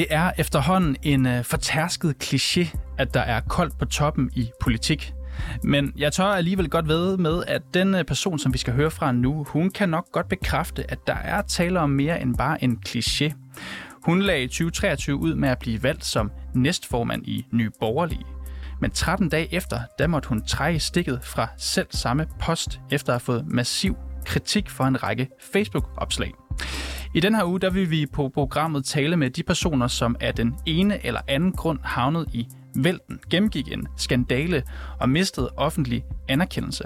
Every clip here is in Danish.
Det er efterhånden en øh, fortærsket kliché, at der er koldt på toppen i politik. Men jeg tør alligevel godt ved med, at den øh, person, som vi skal høre fra nu, hun kan nok godt bekræfte, at der er tale om mere end bare en kliché. Hun lagde 2023 ud med at blive valgt som næstformand i Nye Borgerlige. Men 13 dage efter, der måtte hun trække stikket fra selv samme post, efter at have fået massiv kritik for en række Facebook-opslag. I den her uge, der vil vi på programmet tale med de personer, som af den ene eller anden grund havnet i vælten, gennemgik en skandale og mistede offentlig anerkendelse.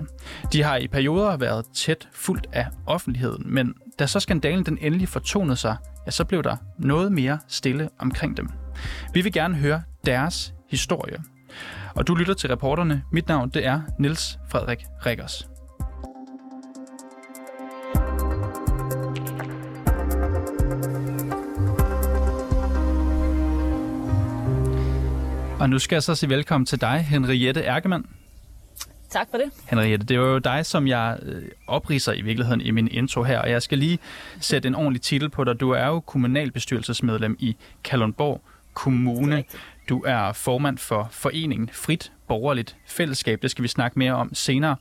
De har i perioder været tæt fuldt af offentligheden, men da så skandalen den endelig fortonede sig, ja, så blev der noget mere stille omkring dem. Vi vil gerne høre deres historie. Og du lytter til reporterne. Mit navn det er Niels Frederik Rikkers. Og nu skal jeg så sige velkommen til dig, Henriette Erkemann. Tak for det. Henriette, det var jo dig, som jeg øh, opriser i virkeligheden i min intro her, og jeg skal lige sætte en ordentlig titel på dig. Du er jo kommunalbestyrelsesmedlem i Kalundborg Kommune. Du er formand for foreningen Frit Borgerligt Fællesskab. Det skal vi snakke mere om senere.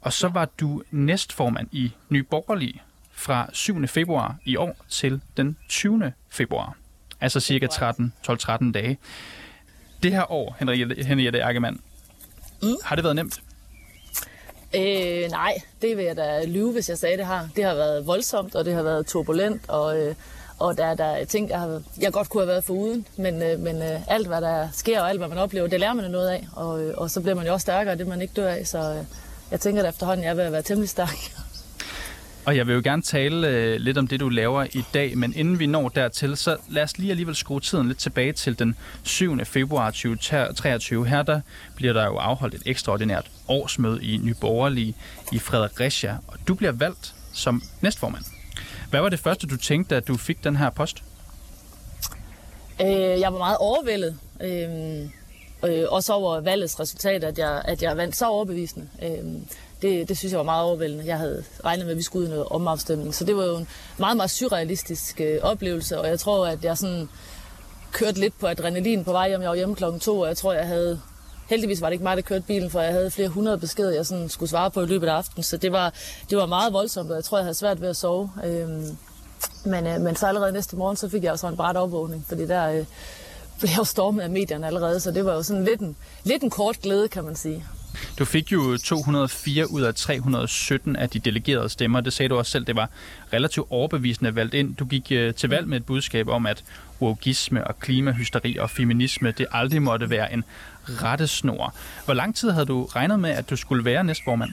Og så var du næstformand i Ny Borgerlig fra 7. februar i år til den 20. februar. Altså cirka 12-13 dage. Det her år, Henriette, Henriette Ackermann, mm. har det været nemt? Øh, nej, det vil jeg da lyve, hvis jeg sagde, det har. Det har været voldsomt, og det har været turbulent, og, øh, og der, der er ting, jeg, har, jeg godt kunne have været foruden. Men, øh, men øh, alt, hvad der sker, og alt, hvad man oplever, det lærer man noget af. Og, øh, og så bliver man jo også stærkere, det man ikke dør af. Så øh, jeg tænker, at efterhånden jeg vil være temmelig stærk. Og jeg vil jo gerne tale øh, lidt om det, du laver i dag, men inden vi når dertil, så lad os lige alligevel skrue tiden lidt tilbage til den 7. februar 2023. Her der bliver der jo afholdt et ekstraordinært årsmøde i Nyborgerlige i Fredericia, og du bliver valgt som næstformand. Hvad var det første, du tænkte, da du fik den her post? Øh, jeg var meget overvældet. Øh, øh, også over valgets resultat, at jeg, at jeg vandt så overbevisende. Øh, det, det synes jeg var meget overvældende. Jeg havde regnet med, at vi skulle ud i noget omafstemning. Så det var jo en meget, meget surrealistisk øh, oplevelse, og jeg tror, at jeg sådan kørte lidt på adrenalin på vej hjem. Jeg var hjemme klokken to, og jeg tror, jeg havde... Heldigvis var det ikke mig, der kørte bilen, for jeg havde flere hundrede beskeder, jeg sådan skulle svare på i løbet af aftenen. Så det var, det var meget voldsomt, og jeg tror, jeg havde svært ved at sove. Øhm, men, øh, men så allerede næste morgen, så fik jeg også en bræt opvågning, fordi der øh, blev jeg jo stormet af medierne allerede, så det var jo sådan lidt en, lidt en kort glæde, kan man sige. Du fik jo 204 ud af 317 af de delegerede stemmer. Det sagde du også selv, det var relativt overbevisende valgt ind. Du gik øh, til valg med et budskab om, at wokeisme og klimahysteri og feminisme, det aldrig måtte være en rettesnor. Hvor lang tid havde du regnet med, at du skulle være næstformand?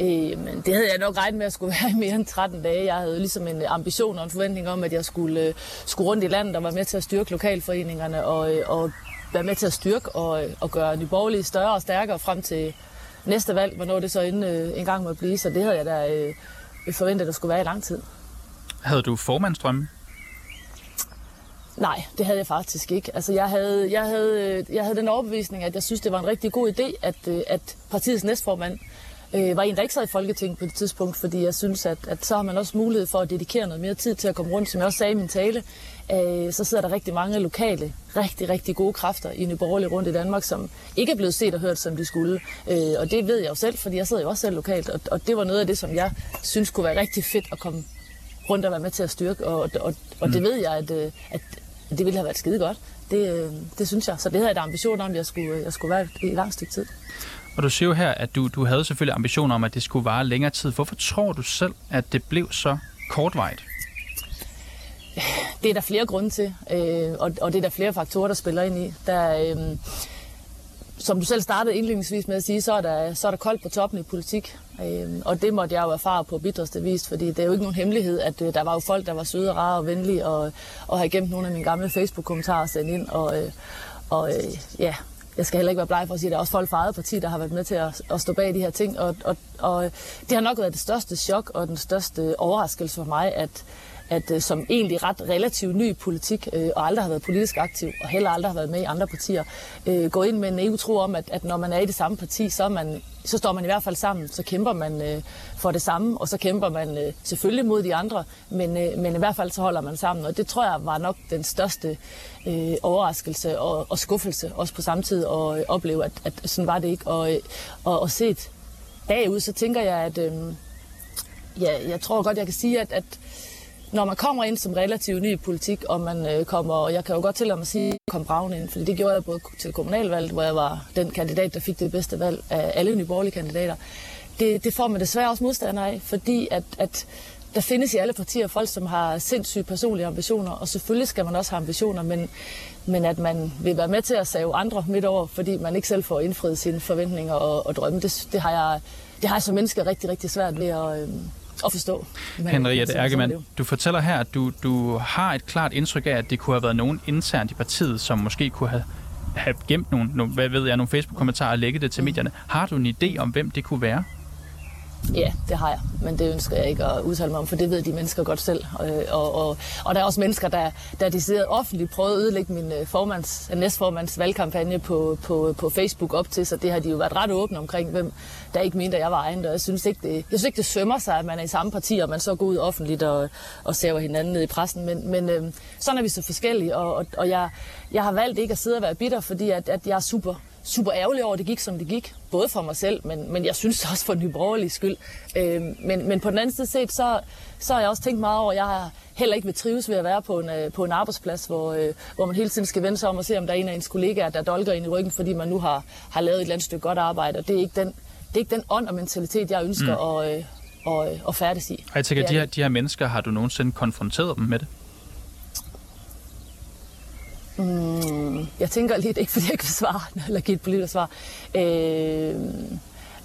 Øh, men det havde jeg nok regnet med at skulle være i mere end 13 dage. Jeg havde ligesom en ambition og en forventning om, at jeg skulle, øh, skulle rundt i landet og være med til at styrke lokalforeningerne og, øh, og være med til at styrke og, og gøre Nye Borgerlige større og stærkere frem til næste valg, hvornår det så en, øh, en gang må blive. Så det havde jeg da øh, forventet, at der skulle være i lang tid. Havde du formandstrømme? Nej, det havde jeg faktisk ikke. Altså, jeg, havde, jeg, havde, øh, jeg havde den overbevisning, at jeg synes, det var en rigtig god idé, at, øh, at partiets næstformand øh, var en, der ikke sad i Folketinget på det tidspunkt, fordi jeg synes, at, at så har man også mulighed for at dedikere noget mere tid til at komme rundt. Som jeg også sagde i min tale, øh, så sidder der rigtig mange lokale, rigtig, rigtig gode kræfter i Nyborgerlige rundt i Danmark, som ikke er blevet set og hørt, som de skulle. Øh, og det ved jeg jo selv, fordi jeg sidder jo også selv lokalt, og, og det var noget af det, som jeg synes kunne være rigtig fedt at komme rundt og være med til at styrke, og, og, og det mm. ved jeg, at, øh, at det ville have været skide godt. Det, øh, det synes jeg. Så det havde jeg da ambition om, at jeg skulle, jeg skulle være i lang stykke tid. Og du siger jo her, at du, du havde selvfølgelig ambitioner om, at det skulle vare længere tid. Hvorfor tror du selv, at det blev så kortvejt? Det er der flere grunde til, øh, og, og det er der flere faktorer, der spiller ind i. Der, øh, som du selv startede indledningsvis med at sige, så er der, så er der koldt på toppen i politik. Øh, og det måtte jeg jo erfare på bitterste vis, fordi det er jo ikke nogen hemmelighed, at øh, der var jo folk, der var søde, rare og venlige, og, og har gemt nogle af mine gamle Facebook-kommentarer sendt ind. Og, øh, og øh, ja, jeg skal heller ikke være bleg for at sige, at der er også folk fra eget parti, der har været med til at, at stå bag de her ting. Og, og, Og det har nok været det største chok og den største overraskelse for mig, at, at øh, som egentlig ret relativt ny politik, øh, og aldrig har været politisk aktiv, og heller aldrig har været med i andre partier, øh, gå ind med en naiv tro om, at, at når man er i det samme parti, så, er man, så står man i hvert fald sammen, så kæmper man øh, for det samme, og så kæmper man øh, selvfølgelig mod de andre, men, øh, men i hvert fald så holder man sammen, og det tror jeg var nok den største øh, overraskelse og, og skuffelse, også på samme tid, at øh, opleve, at, at sådan var det ikke, og, øh, og, og set bagud, så tænker jeg, at øh, ja, jeg tror godt, jeg kan sige, at, at når man kommer ind som relativt ny i politik, og man øh, kommer, og jeg kan jo godt til at sige, kom braven ind, for det gjorde jeg både til kommunalvalget, hvor jeg var den kandidat, der fik det bedste valg af alle nyborgerlige kandidater. Det, det får man desværre også modstander af, fordi at, at der findes i alle partier folk, som har sindssygt personlige ambitioner, og selvfølgelig skal man også have ambitioner, men, men at man vil være med til at save andre midt over, fordi man ikke selv får indfriet sine forventninger og, og drømme, det, det, har jeg, det har jeg som menneske rigtig, rigtig svært ved at, øh, at forstå. Henriette Erkemann, du fortæller her, at du, du har et klart indtryk af, at det kunne have været nogen internt i partiet, som måske kunne have, have gemt nogle, nogle, hvad ved jeg, nogle Facebook-kommentarer og lægget det til mm. medierne. Har du en idé om, hvem det kunne være? Ja, det har jeg, men det ønsker jeg ikke at udtale mig om, for det ved de mennesker godt selv. Og, og, og, og der er også mennesker, der, der decideret offentligt prøvet at ødelægge min øh, formands, næstformands valgkampagne på, på, på Facebook op til, så det har de jo været ret åbne omkring, hvem der ikke mente, at jeg var egen. Og jeg synes ikke, det, jeg synes ikke, det sømmer sig, at man er i samme parti, og man så går ud offentligt og, og ser hinanden ned i pressen. Men, men øh, sådan er vi så forskellige, og, og, og jeg, jeg har valgt ikke at sidde og være bitter, fordi at, at jeg er super super ærgerlig over, at det gik, som det gik. Både for mig selv, men, men jeg synes også for den borgerlige skyld. Øh, men, men på den anden side set, så, så har jeg også tænkt meget over, at jeg har heller ikke vil trives ved at være på en, øh, på en arbejdsplads, hvor, øh, hvor man hele tiden skal vende sig om og se, om der er en af ens kollegaer, der dolker ind i ryggen, fordi man nu har, har lavet et eller andet stykke godt arbejde. Og det er ikke den, det er ikke den ånd og mentalitet, jeg ønsker mm. at, øh, og, og færdes i. Jeg tænker, de her, de her mennesker, har du nogensinde konfronteret dem med det? Mm, jeg tænker lidt, ikke fordi jeg vil svare, eller give et politisk svar. Øh,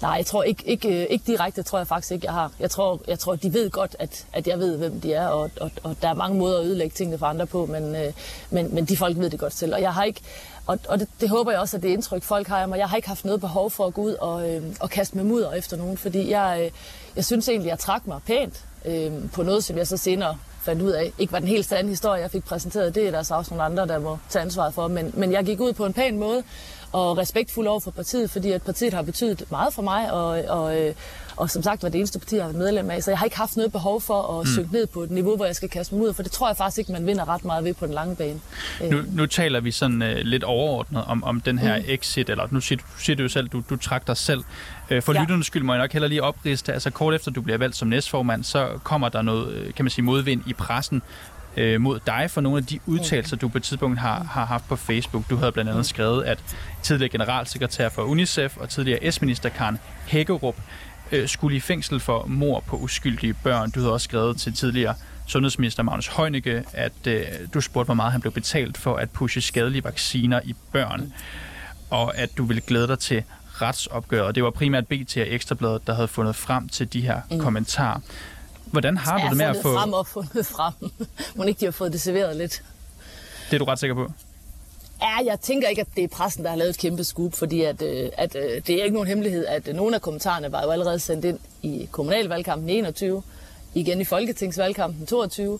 nej, jeg tror ikke, ikke, øh, ikke direkte, tror jeg faktisk ikke, jeg har. Jeg tror, jeg tror de ved godt, at, at jeg ved, hvem de er, og, og, og der er mange måder at ødelægge tingene for andre på, men, øh, men, men de folk ved det godt selv. Og jeg har ikke, og, og det, det håber jeg også, at det indtryk, folk har af mig. Jeg har ikke haft noget behov for at gå ud og, øh, og kaste med mudder efter nogen, fordi jeg, øh, jeg synes egentlig, jeg trak mig pænt øh, på noget, som jeg så senere fandt ud af, ikke var den helt sande historie, jeg fik præsenteret. Det er der så også nogle andre, der må tage ansvaret for. Men, men jeg gik ud på en pæn måde, og respektfuld over for partiet, fordi at partiet har betydet meget for mig, og, og, øh, og som sagt var det eneste parti, jeg har været medlem af. Så jeg har ikke haft noget behov for at mm. synke ned på et niveau, hvor jeg skal kaste mig ud, for det tror jeg faktisk ikke, man vinder ret meget ved på den lange bane. Nu, nu taler vi sådan uh, lidt overordnet om, om den her mm. exit, eller nu siger, siger du jo selv, du, du trak dig selv. Uh, for ja. lytternes skyld må jeg nok heller lige opriste, altså kort efter du bliver valgt som næstformand, så kommer der noget, kan man sige, modvind i pressen øh, mod dig for nogle af de udtalelser, du på et tidspunkt har, har haft på Facebook. Du havde blandt andet skrevet, at tidligere generalsekretær for UNICEF og tidligere S-minister Karen Hækkerup øh, skulle i fængsel for mor på uskyldige børn. Du havde også skrevet til tidligere sundhedsminister Magnus Heunicke, at øh, du spurgte, hvor meget han blev betalt for at pushe skadelige vacciner i børn, og at du ville glæde dig til retsopgøret. Det var primært BT og Ekstrabladet, der havde fundet frem til de her mm. kommentarer. Hvordan har du det med at få... frem og fundet frem. Må ikke de har fået det serveret lidt. Det er du ret sikker på? Ja, jeg tænker ikke, at det er pressen, der har lavet et kæmpe scoop, fordi at, øh, at, øh, det er ikke nogen hemmelighed, at nogle af kommentarerne var jo allerede sendt ind i kommunalvalgkampen 21, igen i folketingsvalgkampen 22,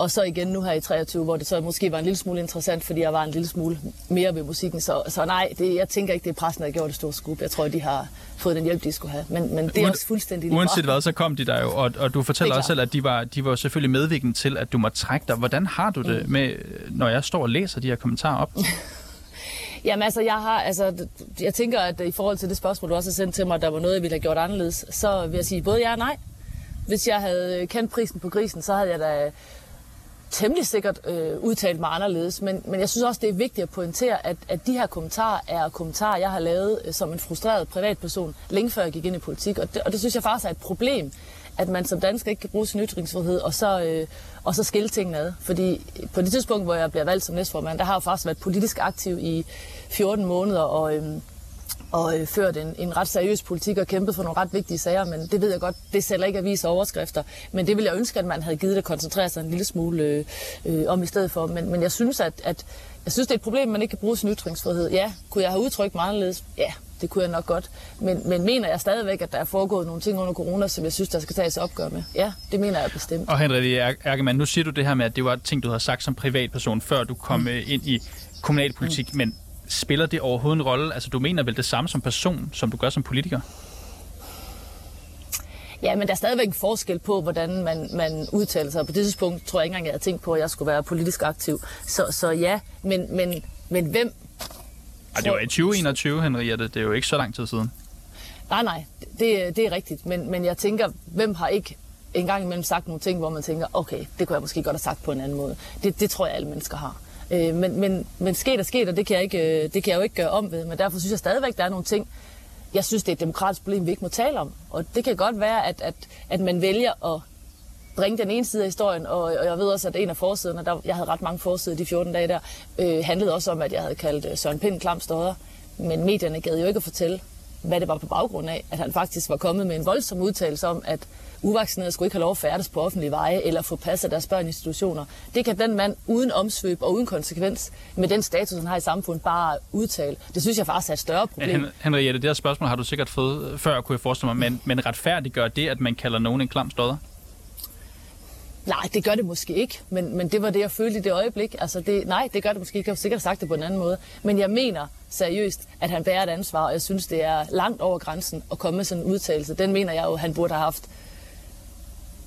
og så igen nu her i 23, hvor det så måske var en lille smule interessant, fordi jeg var en lille smule mere ved musikken. Så, så nej, det, jeg tænker ikke, det er pressen, der har gjort det store skub. Jeg tror, de har fået den hjælp, de skulle have. Men, men det er også fuldstændig Uanset hvad, så kom de der jo, og, og du fortæller også selv, at de var, de var selvfølgelig medvirkende til, at du må trække dig. Hvordan har du det mm. med, når jeg står og læser de her kommentarer op? Jamen altså, jeg har, altså, jeg tænker, at i forhold til det spørgsmål, du også har sendt til mig, der var noget, jeg ville have gjort anderledes, så vil jeg sige både ja og nej. Hvis jeg havde kendt prisen på grisen, så havde jeg da temmelig sikkert øh, udtalt mig anderledes, men, men jeg synes også, det er vigtigt at pointere, at, at de her kommentarer er kommentarer, jeg har lavet øh, som en frustreret privatperson, længe før jeg gik ind i politik, og det, og det synes jeg faktisk er et problem, at man som dansker ikke kan bruge sin ytringsfrihed, og så, øh, og så skille tingene ad. Fordi på det tidspunkt, hvor jeg bliver valgt som næstformand, der har jeg faktisk været politisk aktiv i 14 måneder, og, øh, og øh, ført en, en ret seriøs politik og kæmpet for nogle ret vigtige sager, men det ved jeg godt, det sælger ikke aviser overskrifter. Men det vil jeg ønske, at man havde givet det at koncentrere sig en lille smule øh, øh, om i stedet for. Men, men jeg synes, at, at jeg synes, det er et problem, at man ikke kan bruge sin ytringsfrihed. Ja, kunne jeg have udtrykt mig anderledes? Ja, det kunne jeg nok godt. Men, men mener jeg stadigvæk, at der er foregået nogle ting under corona, som jeg synes, der skal tages opgør med? Ja, det mener jeg bestemt. Og Henrik Erkemann, nu siger du det her med, at det var ting, du havde sagt som privatperson, før du kom mm. Øh, ind i kommunalpolitik, mm. men spiller det overhovedet en rolle? Altså, du mener vel det samme som person, som du gør som politiker? Ja, men der er stadigvæk en forskel på, hvordan man, man udtaler sig. På det tidspunkt tror jeg ikke engang, jeg havde tænkt på, at jeg skulle være politisk aktiv. Så, så ja, men, men, men hvem... Ej, det var i 2021, Henriette. Det er jo ikke så lang tid siden. Nej, nej, det, det er rigtigt. Men, men jeg tænker, hvem har ikke engang imellem sagt nogle ting, hvor man tænker, okay, det kunne jeg måske godt have sagt på en anden måde. Det, det tror jeg, alle mennesker har. Øh, men, men, men sket er sket, og det kan, jeg ikke, øh, det kan jeg jo ikke gøre om ved. Men derfor synes jeg stadigvæk, der er nogle ting, jeg synes, det er et demokratisk problem, vi ikke må tale om. Og det kan godt være, at, at, at man vælger at bringe den ene side af historien, og, og jeg ved også, at en af forsiderne, der, jeg havde ret mange forsider de 14 dage der, øh, handlede også om, at jeg havde kaldt øh, Søren Pind klam stodder. Men medierne gad jo ikke at fortælle, hvad det var på baggrund af, at han faktisk var kommet med en voldsom udtalelse om, at uvaccinerede skulle ikke have lov at færdes på offentlige veje eller få passet deres børn i institutioner. Det kan den mand uden omsvøb og uden konsekvens med den status, han har i samfundet, bare udtale. Det synes jeg faktisk er et større problem. Ja, Henriette, det her spørgsmål har du sikkert fået før, kunne jeg forestille mig, men, men retfærdiggør det, at man kalder nogen en klam stodder? Nej, det gør det måske ikke, men, men det var det, jeg følte i det øjeblik. Altså det, nej, det gør det måske ikke. Jeg har sikkert sagt det på en anden måde. Men jeg mener seriøst, at han bærer et ansvar, og jeg synes, det er langt over grænsen at komme med sådan en udtalelse. Den mener jeg jo, han burde have haft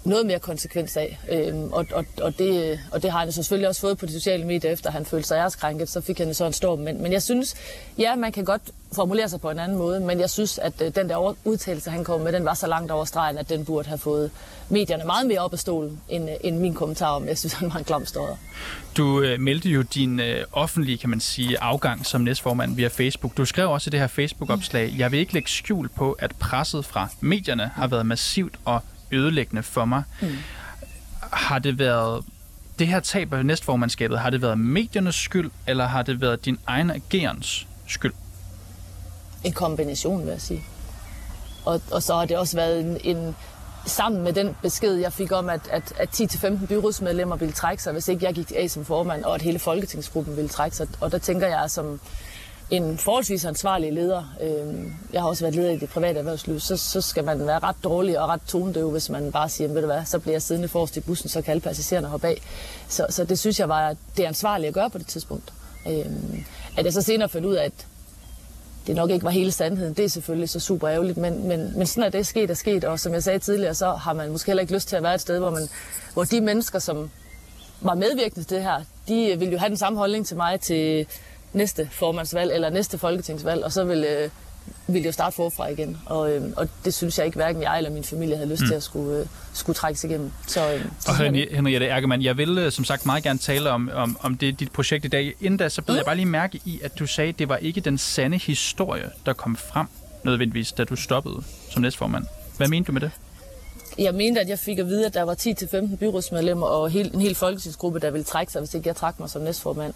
noget mere konsekvens af. Øhm, og, og, og, det, og det har han selvfølgelig også fået på de sociale medier, efter han følte sig æreskrænket, så fik han så en storm. Men, men jeg synes, ja, man kan godt formulere sig på en anden måde, men jeg synes, at øh, den der udtalelse, han kom med, den var så langt over stregen, at den burde have fået medierne meget mere op af stolen, end, øh, end min kommentar om, jeg synes, han var en klam Du øh, meldte jo din øh, offentlige, kan man sige, afgang som næstformand via Facebook. Du skrev også i det her Facebook-opslag, jeg vil ikke lægge skjul på, at presset fra medierne har været massivt og ødelæggende for mig. Mm. Har det været det her tab af næstformandskabet, har det været mediernes skyld, eller har det været din egen agerens skyld? En kombination, vil jeg sige. Og, og så har det også været en, en sammen med den besked, jeg fik om, at, at, at 10-15 byrådsmedlemmer ville trække sig, hvis ikke jeg gik af som formand, og at hele folketingsgruppen ville trække sig. Og der tænker jeg som en forholdsvis ansvarlig leder, øh, jeg har også været leder i det private erhvervsliv, så, så skal man være ret dårlig og ret tonedøv, hvis man bare siger, ved du hvad, så bliver jeg siddende forrest i bussen, så kan alle passagererne hoppe af. Så, så det synes jeg var det ansvarlige at gøre på det tidspunkt. Øh, at jeg så senere fandt ud af, at det nok ikke var hele sandheden, det er selvfølgelig så super ærgerligt, men, men, men sådan er det sket og sket, og som jeg sagde tidligere, så har man måske heller ikke lyst til at være et sted, hvor, man, hvor de mennesker, som var medvirkende til det her, de vil jo have den samme holdning til mig til næste formandsvalg eller næste folketingsvalg, og så vil, øh, vil det jo starte forfra igen. Og, øh, og det synes jeg ikke, hverken jeg eller min familie havde lyst mm. til at skulle, øh, skulle trække sig igennem. Så, øh, og Henriette Erkemann, jeg vil øh, som sagt meget gerne tale om, om, om det, dit projekt i dag. Inden da, så blev mm. jeg bare lige mærke i, at du sagde, at det var ikke den sande historie, der kom frem nødvendigvis, da du stoppede som næstformand. Hvad mente du med det? Jeg mente, at jeg fik at vide, at der var 10-15 byrådsmedlemmer og en hel folketingsgruppe, der ville trække sig, hvis ikke jeg trak mig som næstformand.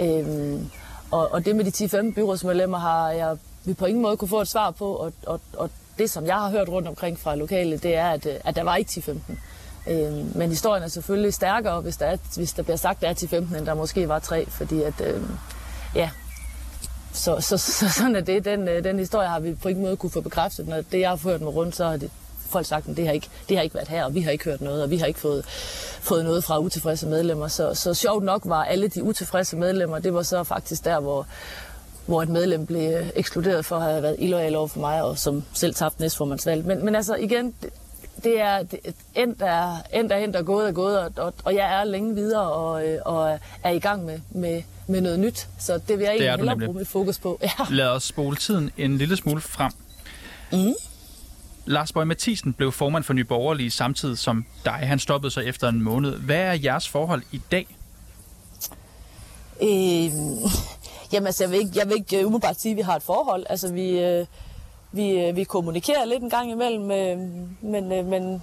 Øhm, og, og det med de 10-15 byrådsmedlemmer har jeg vi på ingen måde kunne få et svar på, og, og, og det, som jeg har hørt rundt omkring fra lokale, det er, at, øh, at der var ikke 10-15. Øh, men historien er selvfølgelig stærkere, hvis der, er, hvis der bliver sagt, at der er 10-15, end der måske var tre, fordi at, øh, ja, så, så, så, sådan er det. Den, øh, den historie har vi på ingen måde kunne få bekræftet. Når det, jeg har hørt med rundt, så har det folk sagt, at det har, ikke, det har ikke været her, og vi har ikke hørt noget, og vi har ikke fået, fået noget fra utilfredse medlemmer. Så, så sjovt nok var alle de utilfredse medlemmer, det var så faktisk der, hvor, hvor et medlem blev ekskluderet for at have været illoyal over for mig, og som selv tabte næstformandsvalg. Men, men altså igen, det, det er det, endt er, endt er endt og gået er gået, og, og, og jeg er længe videre og, øh, og er i gang med, med, med noget nyt. Så det vil jeg egentlig hellere bruge mit fokus på. Ja. Lad os spole tiden en lille smule frem. Mm. Lars Bøge Mathisen blev formand for Nye Borgerlige samtidig som dig. Han stoppede sig efter en måned. Hvad er jeres forhold i dag? Øh, jamen altså, jeg vil ikke, jeg vil ikke umiddelbart sige, at vi har et forhold. Altså, vi, øh, vi, øh, vi kommunikerer lidt en gang imellem, øh, men, øh, men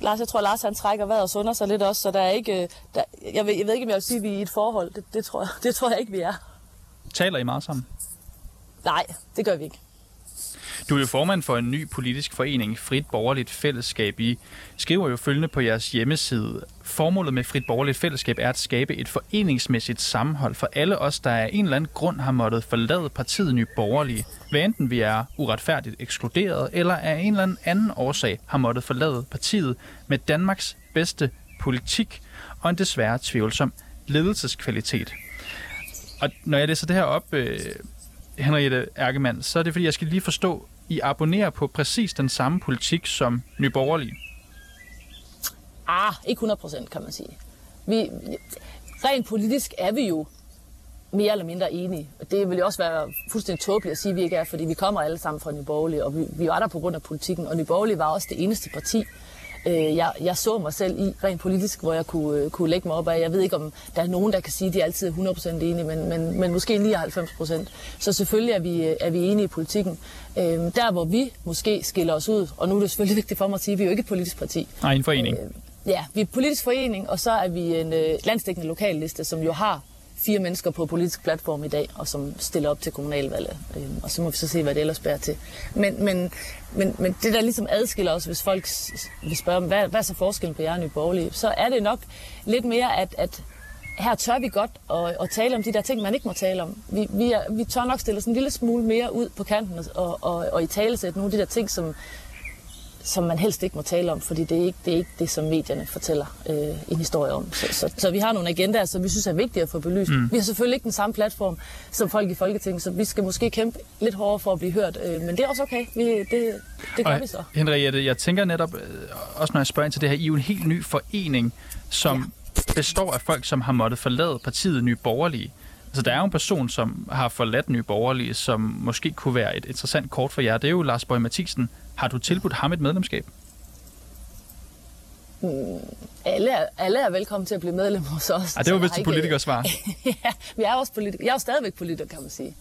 Lars, jeg tror, Lars han trækker vejret og sunder sig lidt også, så der er ikke, øh, der, jeg, ved, jeg ved ikke, om jeg vil sige, at vi er i et forhold. Det, det, tror, jeg, det tror jeg ikke, vi er. Taler I meget sammen? Nej, det gør vi ikke. Du er jo formand for en ny politisk forening, Frit Borgerligt Fællesskab. I skriver jo følgende på jeres hjemmeside. Formålet med Frit Borgerligt Fællesskab er at skabe et foreningsmæssigt sammenhold for alle os, der af en eller anden grund har måttet forlade partiet Nye Borgerlige. Hvad enten vi er uretfærdigt ekskluderet, eller af en eller anden årsag har måttet forlade partiet med Danmarks bedste politik og en desværre tvivlsom ledelseskvalitet. Og når jeg læser det her op, øh, Henriette Erkemann, så er det fordi, jeg skal lige forstå, i abonnerer på præcis den samme politik som nyborgerlige? Ah, ikke 100 procent, kan man sige. Vi, rent politisk er vi jo mere eller mindre enige. Og det vil jo også være fuldstændig tåbeligt at sige, at vi ikke er, fordi vi kommer alle sammen fra Nye Borgerlige, og vi, vi var der på grund af politikken, og Nye Borgerlige var også det eneste parti, øh, jeg, jeg så mig selv i, rent politisk, hvor jeg kunne, øh, kunne lægge mig op af. Jeg ved ikke, om der er nogen, der kan sige, at de altid er 100% enige, men, men, men måske 99%. Så selvfølgelig er vi, øh, er vi enige i politikken. Øh, der, hvor vi måske skiller os ud, og nu er det selvfølgelig vigtigt for mig at sige, at vi er jo ikke et politisk parti. Nej, en forening. Øh, ja, vi er et politisk forening, og så er vi en øh, landsdækkende lokalliste, som jo har fire mennesker på politisk platform i dag, og som stiller op til kommunalvalget. Øh, og så må vi så se, hvad det ellers bærer til. Men, men, men, men det, der ligesom adskiller os, hvis folk vil spørge, hvad, hvad er så forskellen på jer og Nye Borgerlige, så er det nok lidt mere, at, at her tør vi godt at, at tale om de der ting, man ikke må tale om. Vi, vi, er, vi tør nok stille os en lille smule mere ud på kanten og, og, og i talesæt nogle af de der ting, som, som man helst ikke må tale om, fordi det er ikke det, er ikke det som medierne fortæller øh, en historie om. Så, så, så vi har nogle agendaer, som vi synes er vigtige at få belyst. Mm. Vi har selvfølgelig ikke den samme platform som folk i Folketinget, så vi skal måske kæmpe lidt hårdere for at blive hørt, øh, men det er også okay. Vi, det, det gør og vi så. Henriette, jeg tænker netop, øh, også når jeg spørger ind til det her, I er jo en helt ny forening, som ja. består af folk, som har måttet forlade partiet Nye Borgerlige. Altså, der er jo en person, som har forladt Nye Borgerlige, som måske kunne være et interessant kort for jer. Det er jo Lars Bøge Mathisen, har du tilbudt ham et medlemskab? Mm, alle, er, alle er velkommen til at blive medlem hos os. Ja, det var vist et politikersvar. ja, vi er også politikere. Jeg er jo stadigvæk politiker, kan man sige.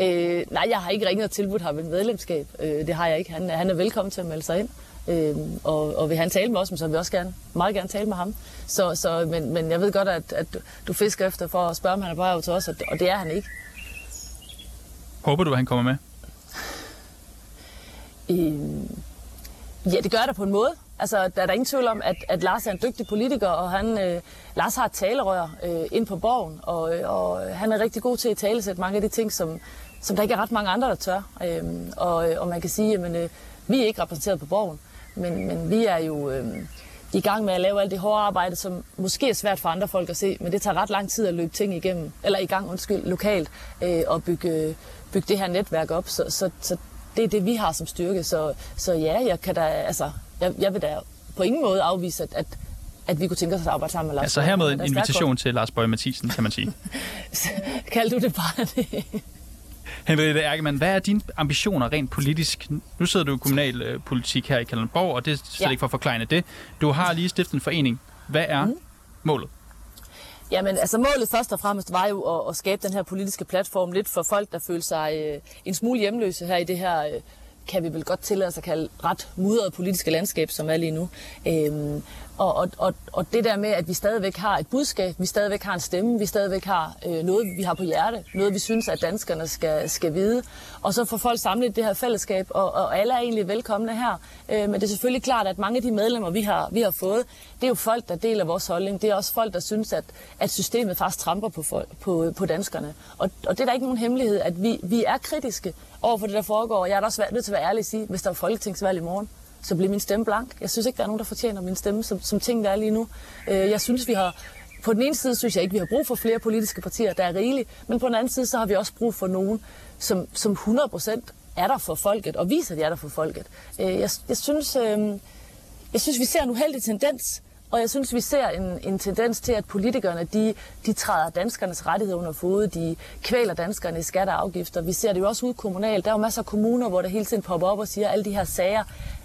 Øh, nej, jeg har ikke ringet og tilbudt ham et medlemskab. Øh, det har jeg ikke. Han, han er velkommen til at melde sig ind. Øh, og, og vil han tale med os, så vil vi også gerne, meget gerne tale med ham. Så, så, men, men jeg ved godt, at, at du fisker efter for at spørge, om han er bare til os, og det, og det er han ikke. Håber du, at han kommer med? Øh, ja, det gør der på en måde. Altså, der er der ingen tvivl om, at, at Lars er en dygtig politiker, og han, øh, Lars har et talerør øh, ind på borgen, og, øh, og han er rigtig god til at talesætte mange af de ting, som, som der ikke er ret mange andre, der tør. Øhm, øh, og, og man kan sige, at øh, vi er ikke repræsenteret på borgen, men, men vi er jo øh, i gang med at lave alt det hårde arbejde, som måske er svært for andre folk at se, men det tager ret lang tid at løbe ting igennem, eller i gang, undskyld, lokalt, øh, og bygge, bygge det her netværk op. Så, så, så det er det, vi har som styrke. Så, så ja, jeg kan da, altså, jeg, jeg vil da på ingen måde afvise, at, at, at vi kunne tænke os at arbejde sammen med Lars Altså hermed en invitation til Lars Bøge Mathisen, kan man sige. Kald du det bare det. Henriette Erkemann, hvad er dine ambitioner rent politisk? Nu sidder du i kommunalpolitik her i Kalundborg, og det er slet ja. ikke for at forklare det. Du har lige stiftet en forening. Hvad er mm. målet? Jamen, altså målet først og fremmest var jo at, at skabe den her politiske platform lidt for folk, der føler sig øh, en smule hjemløse her i det her, øh, kan vi vel godt tillade os at kalde ret mudrede politiske landskab, som er lige nu. Øhm, og, og, og, og det der med, at vi stadigvæk har et budskab, vi stadigvæk har en stemme, vi stadigvæk har øh, noget, vi har på hjerte, noget, vi synes, at danskerne skal, skal vide. Og så får folk samlet det her fællesskab, og, og alle er egentlig velkomne her. Øh, men det er selvfølgelig klart, at mange af de medlemmer, vi har, vi har fået, det er jo folk, der deler vores holdning. Det er også folk, der synes, at, at systemet faktisk tramper på, folk, på, på danskerne. Og, og det er da ikke nogen hemmelighed, at vi, vi er kritiske over for det, der foregår. Jeg er da også nødt til at være ærlig at sige, hvis der er folketingsvalg i morgen, så bliver min stemme blank. Jeg synes ikke, der er nogen, der fortjener min stemme, som, som tingene er lige nu. Øh, jeg synes, vi har... På den ene side synes jeg ikke, vi har brug for flere politiske partier, der er rigeligt, men på den anden side, så har vi også brug for nogen, som, som 100% er der for folket, og viser, at de er der for folket. Øh, jeg, jeg, synes, øh, jeg synes, vi ser en uheldig tendens, og jeg synes, vi ser en, en tendens til, at politikerne de, de træder danskernes rettigheder under fod, de kvæler danskerne i skatter og afgifter. Vi ser det jo også ud kommunalt. Der er jo masser af kommuner, hvor der hele tiden popper op og siger, at alle de her sager,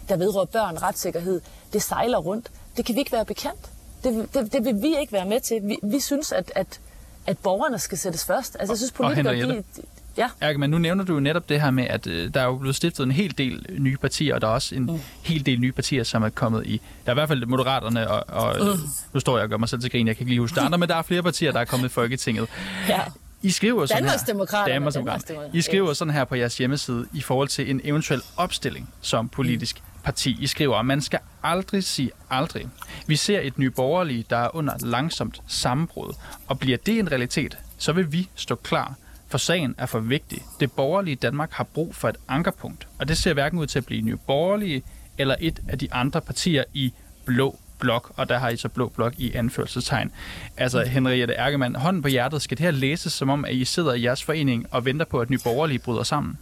der vedrører børn, retssikkerhed, det sejler rundt. Det kan vi ikke være bekendt. Det, det, det vil vi ikke være med til. Vi, vi synes, at, at, at borgerne skal sættes først. Altså, jeg synes, politikere, de, Ja. ja. men nu nævner du jo netop det her med, at øh, der er jo blevet stiftet en hel del nye partier, og der er også en mm. hel del nye partier, som er kommet i... Der er i hvert fald Moderaterne, og, og mm. nu står jeg og gør mig selv til grin, jeg kan ikke lige huske andre, men der er flere partier, der er kommet i Folketinget. Ja. I skriver sådan her, Danmarksdemokraterne. Danmarksdemokraterne. I skriver sådan her på jeres hjemmeside i forhold til en eventuel opstilling som politisk mm parti. I skriver, at man skal aldrig sige aldrig. Vi ser et nye borgerlige, der er under langsomt sammenbrud. Og bliver det en realitet, så vil vi stå klar for sagen er for vigtig. Det borgerlige Danmark har brug for et ankerpunkt, og det ser hverken ud til at blive nye borgerlige eller et af de andre partier i blå blok, og der har I så blå blok i anførselstegn. Altså, Henriette Ergemann, hånden på hjertet, skal det her læses som om, at I sidder i jeres forening og venter på, at nye borgerlige bryder sammen?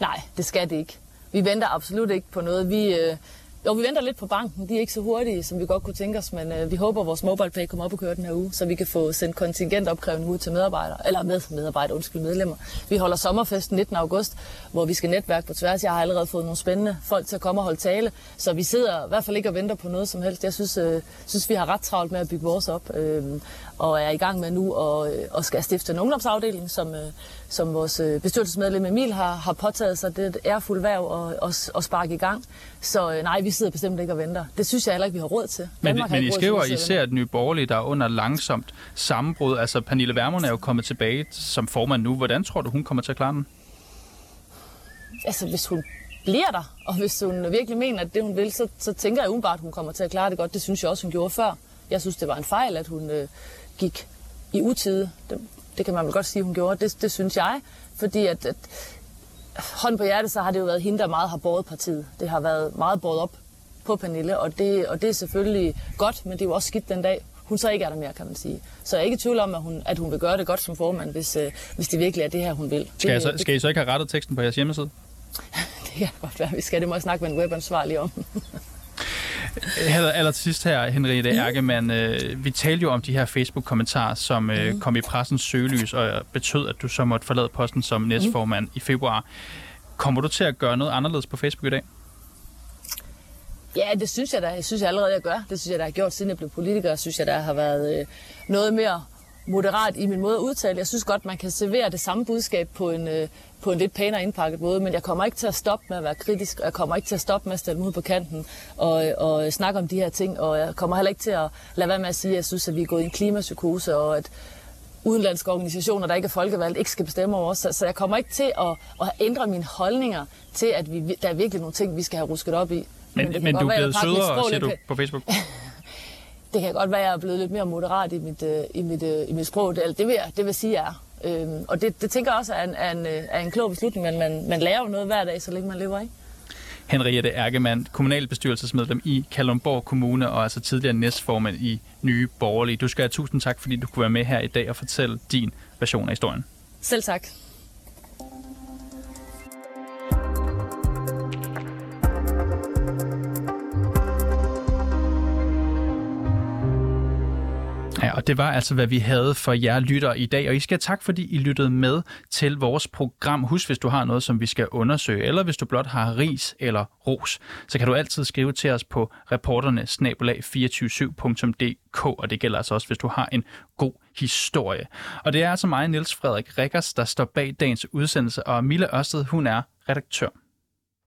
Nej, det skal det ikke. Vi venter absolut ikke på noget. Vi, øh, jo, vi venter lidt på banken. De er ikke så hurtige, som vi godt kunne tænke os, men øh, vi håber, at vores mobile pay kommer op og kører den her uge, så vi kan få sendt kontingentopkrævning ud til medarbejdere, eller med medarbejdere, undskyld, medlemmer. Vi holder sommerfest 19. august, hvor vi skal netværke på tværs. Jeg har allerede fået nogle spændende folk til at komme og holde tale, så vi sidder i hvert fald ikke og venter på noget som helst. Jeg synes, øh, synes vi har ret travlt med at bygge vores op, øh, og er i gang med nu og, og øh, skal stifte en ungdomsafdeling, som, øh, som vores øh, bestyrelsesmedlem Emil har, har påtaget sig. Det er et ærfuldt værv at, at, at sparke i gang. Så øh, nej, vi sidder bestemt ikke og venter. Det synes jeg heller ikke, vi har råd til. Men, men I skriver, at I ser et nye borgerlige, der er under langsomt sammenbrud. Altså, Pernille Vermund er jo kommet tilbage som formand nu. Hvordan tror du, hun kommer til at klare den? Altså, hvis hun bliver der, og hvis hun virkelig mener, at det hun vil, så, så tænker jeg umiddelbart, at hun kommer til at klare det godt. Det synes jeg også, hun gjorde før. Jeg synes, det var en fejl, at hun øh, gik i utide. Det, det kan man vel godt sige, hun gjorde. Det, det synes jeg. Fordi at, at hånd på hjertet, så har det jo været hende, der meget har båret partiet. Det har været meget båret op på Pernille, og det, og det er selvfølgelig godt, men det er jo også skidt den dag, hun så ikke er der mere, kan man sige. Så jeg er ikke i tvivl om, at hun, at hun vil gøre det godt som formand, hvis, øh, hvis det virkelig er det her, hun vil. Skal, det, så, skal I så ikke have rettet teksten på jeres hjemmeside? det kan godt være, vi skal. Det må jeg snakke med en webansvarlig om. Aller, aller til sidst her, Henriette. Erkemann, øh, vi talte jo om de her Facebook-kommentarer, som øh, mm. kom i pressens søgelys og betød, at du så måtte forlade posten som næstformand mm. i februar. Kommer du til at gøre noget anderledes på Facebook i dag? Ja, det synes jeg da. Jeg synes jeg allerede, jeg gør. Det synes jeg, der har gjort, siden jeg blev politiker. Synes jeg, der har været øh, noget mere moderat i min måde at udtale. Jeg synes godt, man kan servere det samme budskab på en, øh, på en lidt pænere indpakket måde, men jeg kommer ikke til at stoppe med at være kritisk, og jeg kommer ikke til at stoppe med at stille ud på kanten og, og snakke om de her ting, og jeg kommer heller ikke til at lade være med at sige, at jeg synes, at vi er gået i en klimapsykose, og at udenlandske organisationer, der ikke er folkevalgt, ikke skal bestemme over os. Så, så jeg kommer ikke til at, at ændre mine holdninger til, at vi, der er virkelig nogle ting, vi skal have rusket op i. Men, men, men du er blevet sødere, siger du på Facebook? det kan godt være, at jeg er blevet lidt mere moderat i mit, øh, i mit, øh, i mit sprog. Det, det, vil jeg, det vil sige, jeg er. Øhm, og det, det tænker jeg også er en, er, en, øh, er en klog beslutning, men man, man lærer jo noget hver dag, så længe man lever, ikke? Henriette Erkemann, kommunalbestyrelsesmedlem i Kalundborg Kommune og altså tidligere næstformand i Nye Borgerlige. Du skal have tusind tak, fordi du kunne være med her i dag og fortælle din version af historien. Selv tak. Og det var altså, hvad vi havde for jer lytter i dag. Og I skal tak, fordi I lyttede med til vores program. Husk, hvis du har noget, som vi skal undersøge, eller hvis du blot har ris eller ros, så kan du altid skrive til os på reporterne 247dk og det gælder altså også, hvis du har en god historie. Og det er altså mig, Niels Frederik Rikkers, der står bag dagens udsendelse, og Mille Ørsted, hun er redaktør.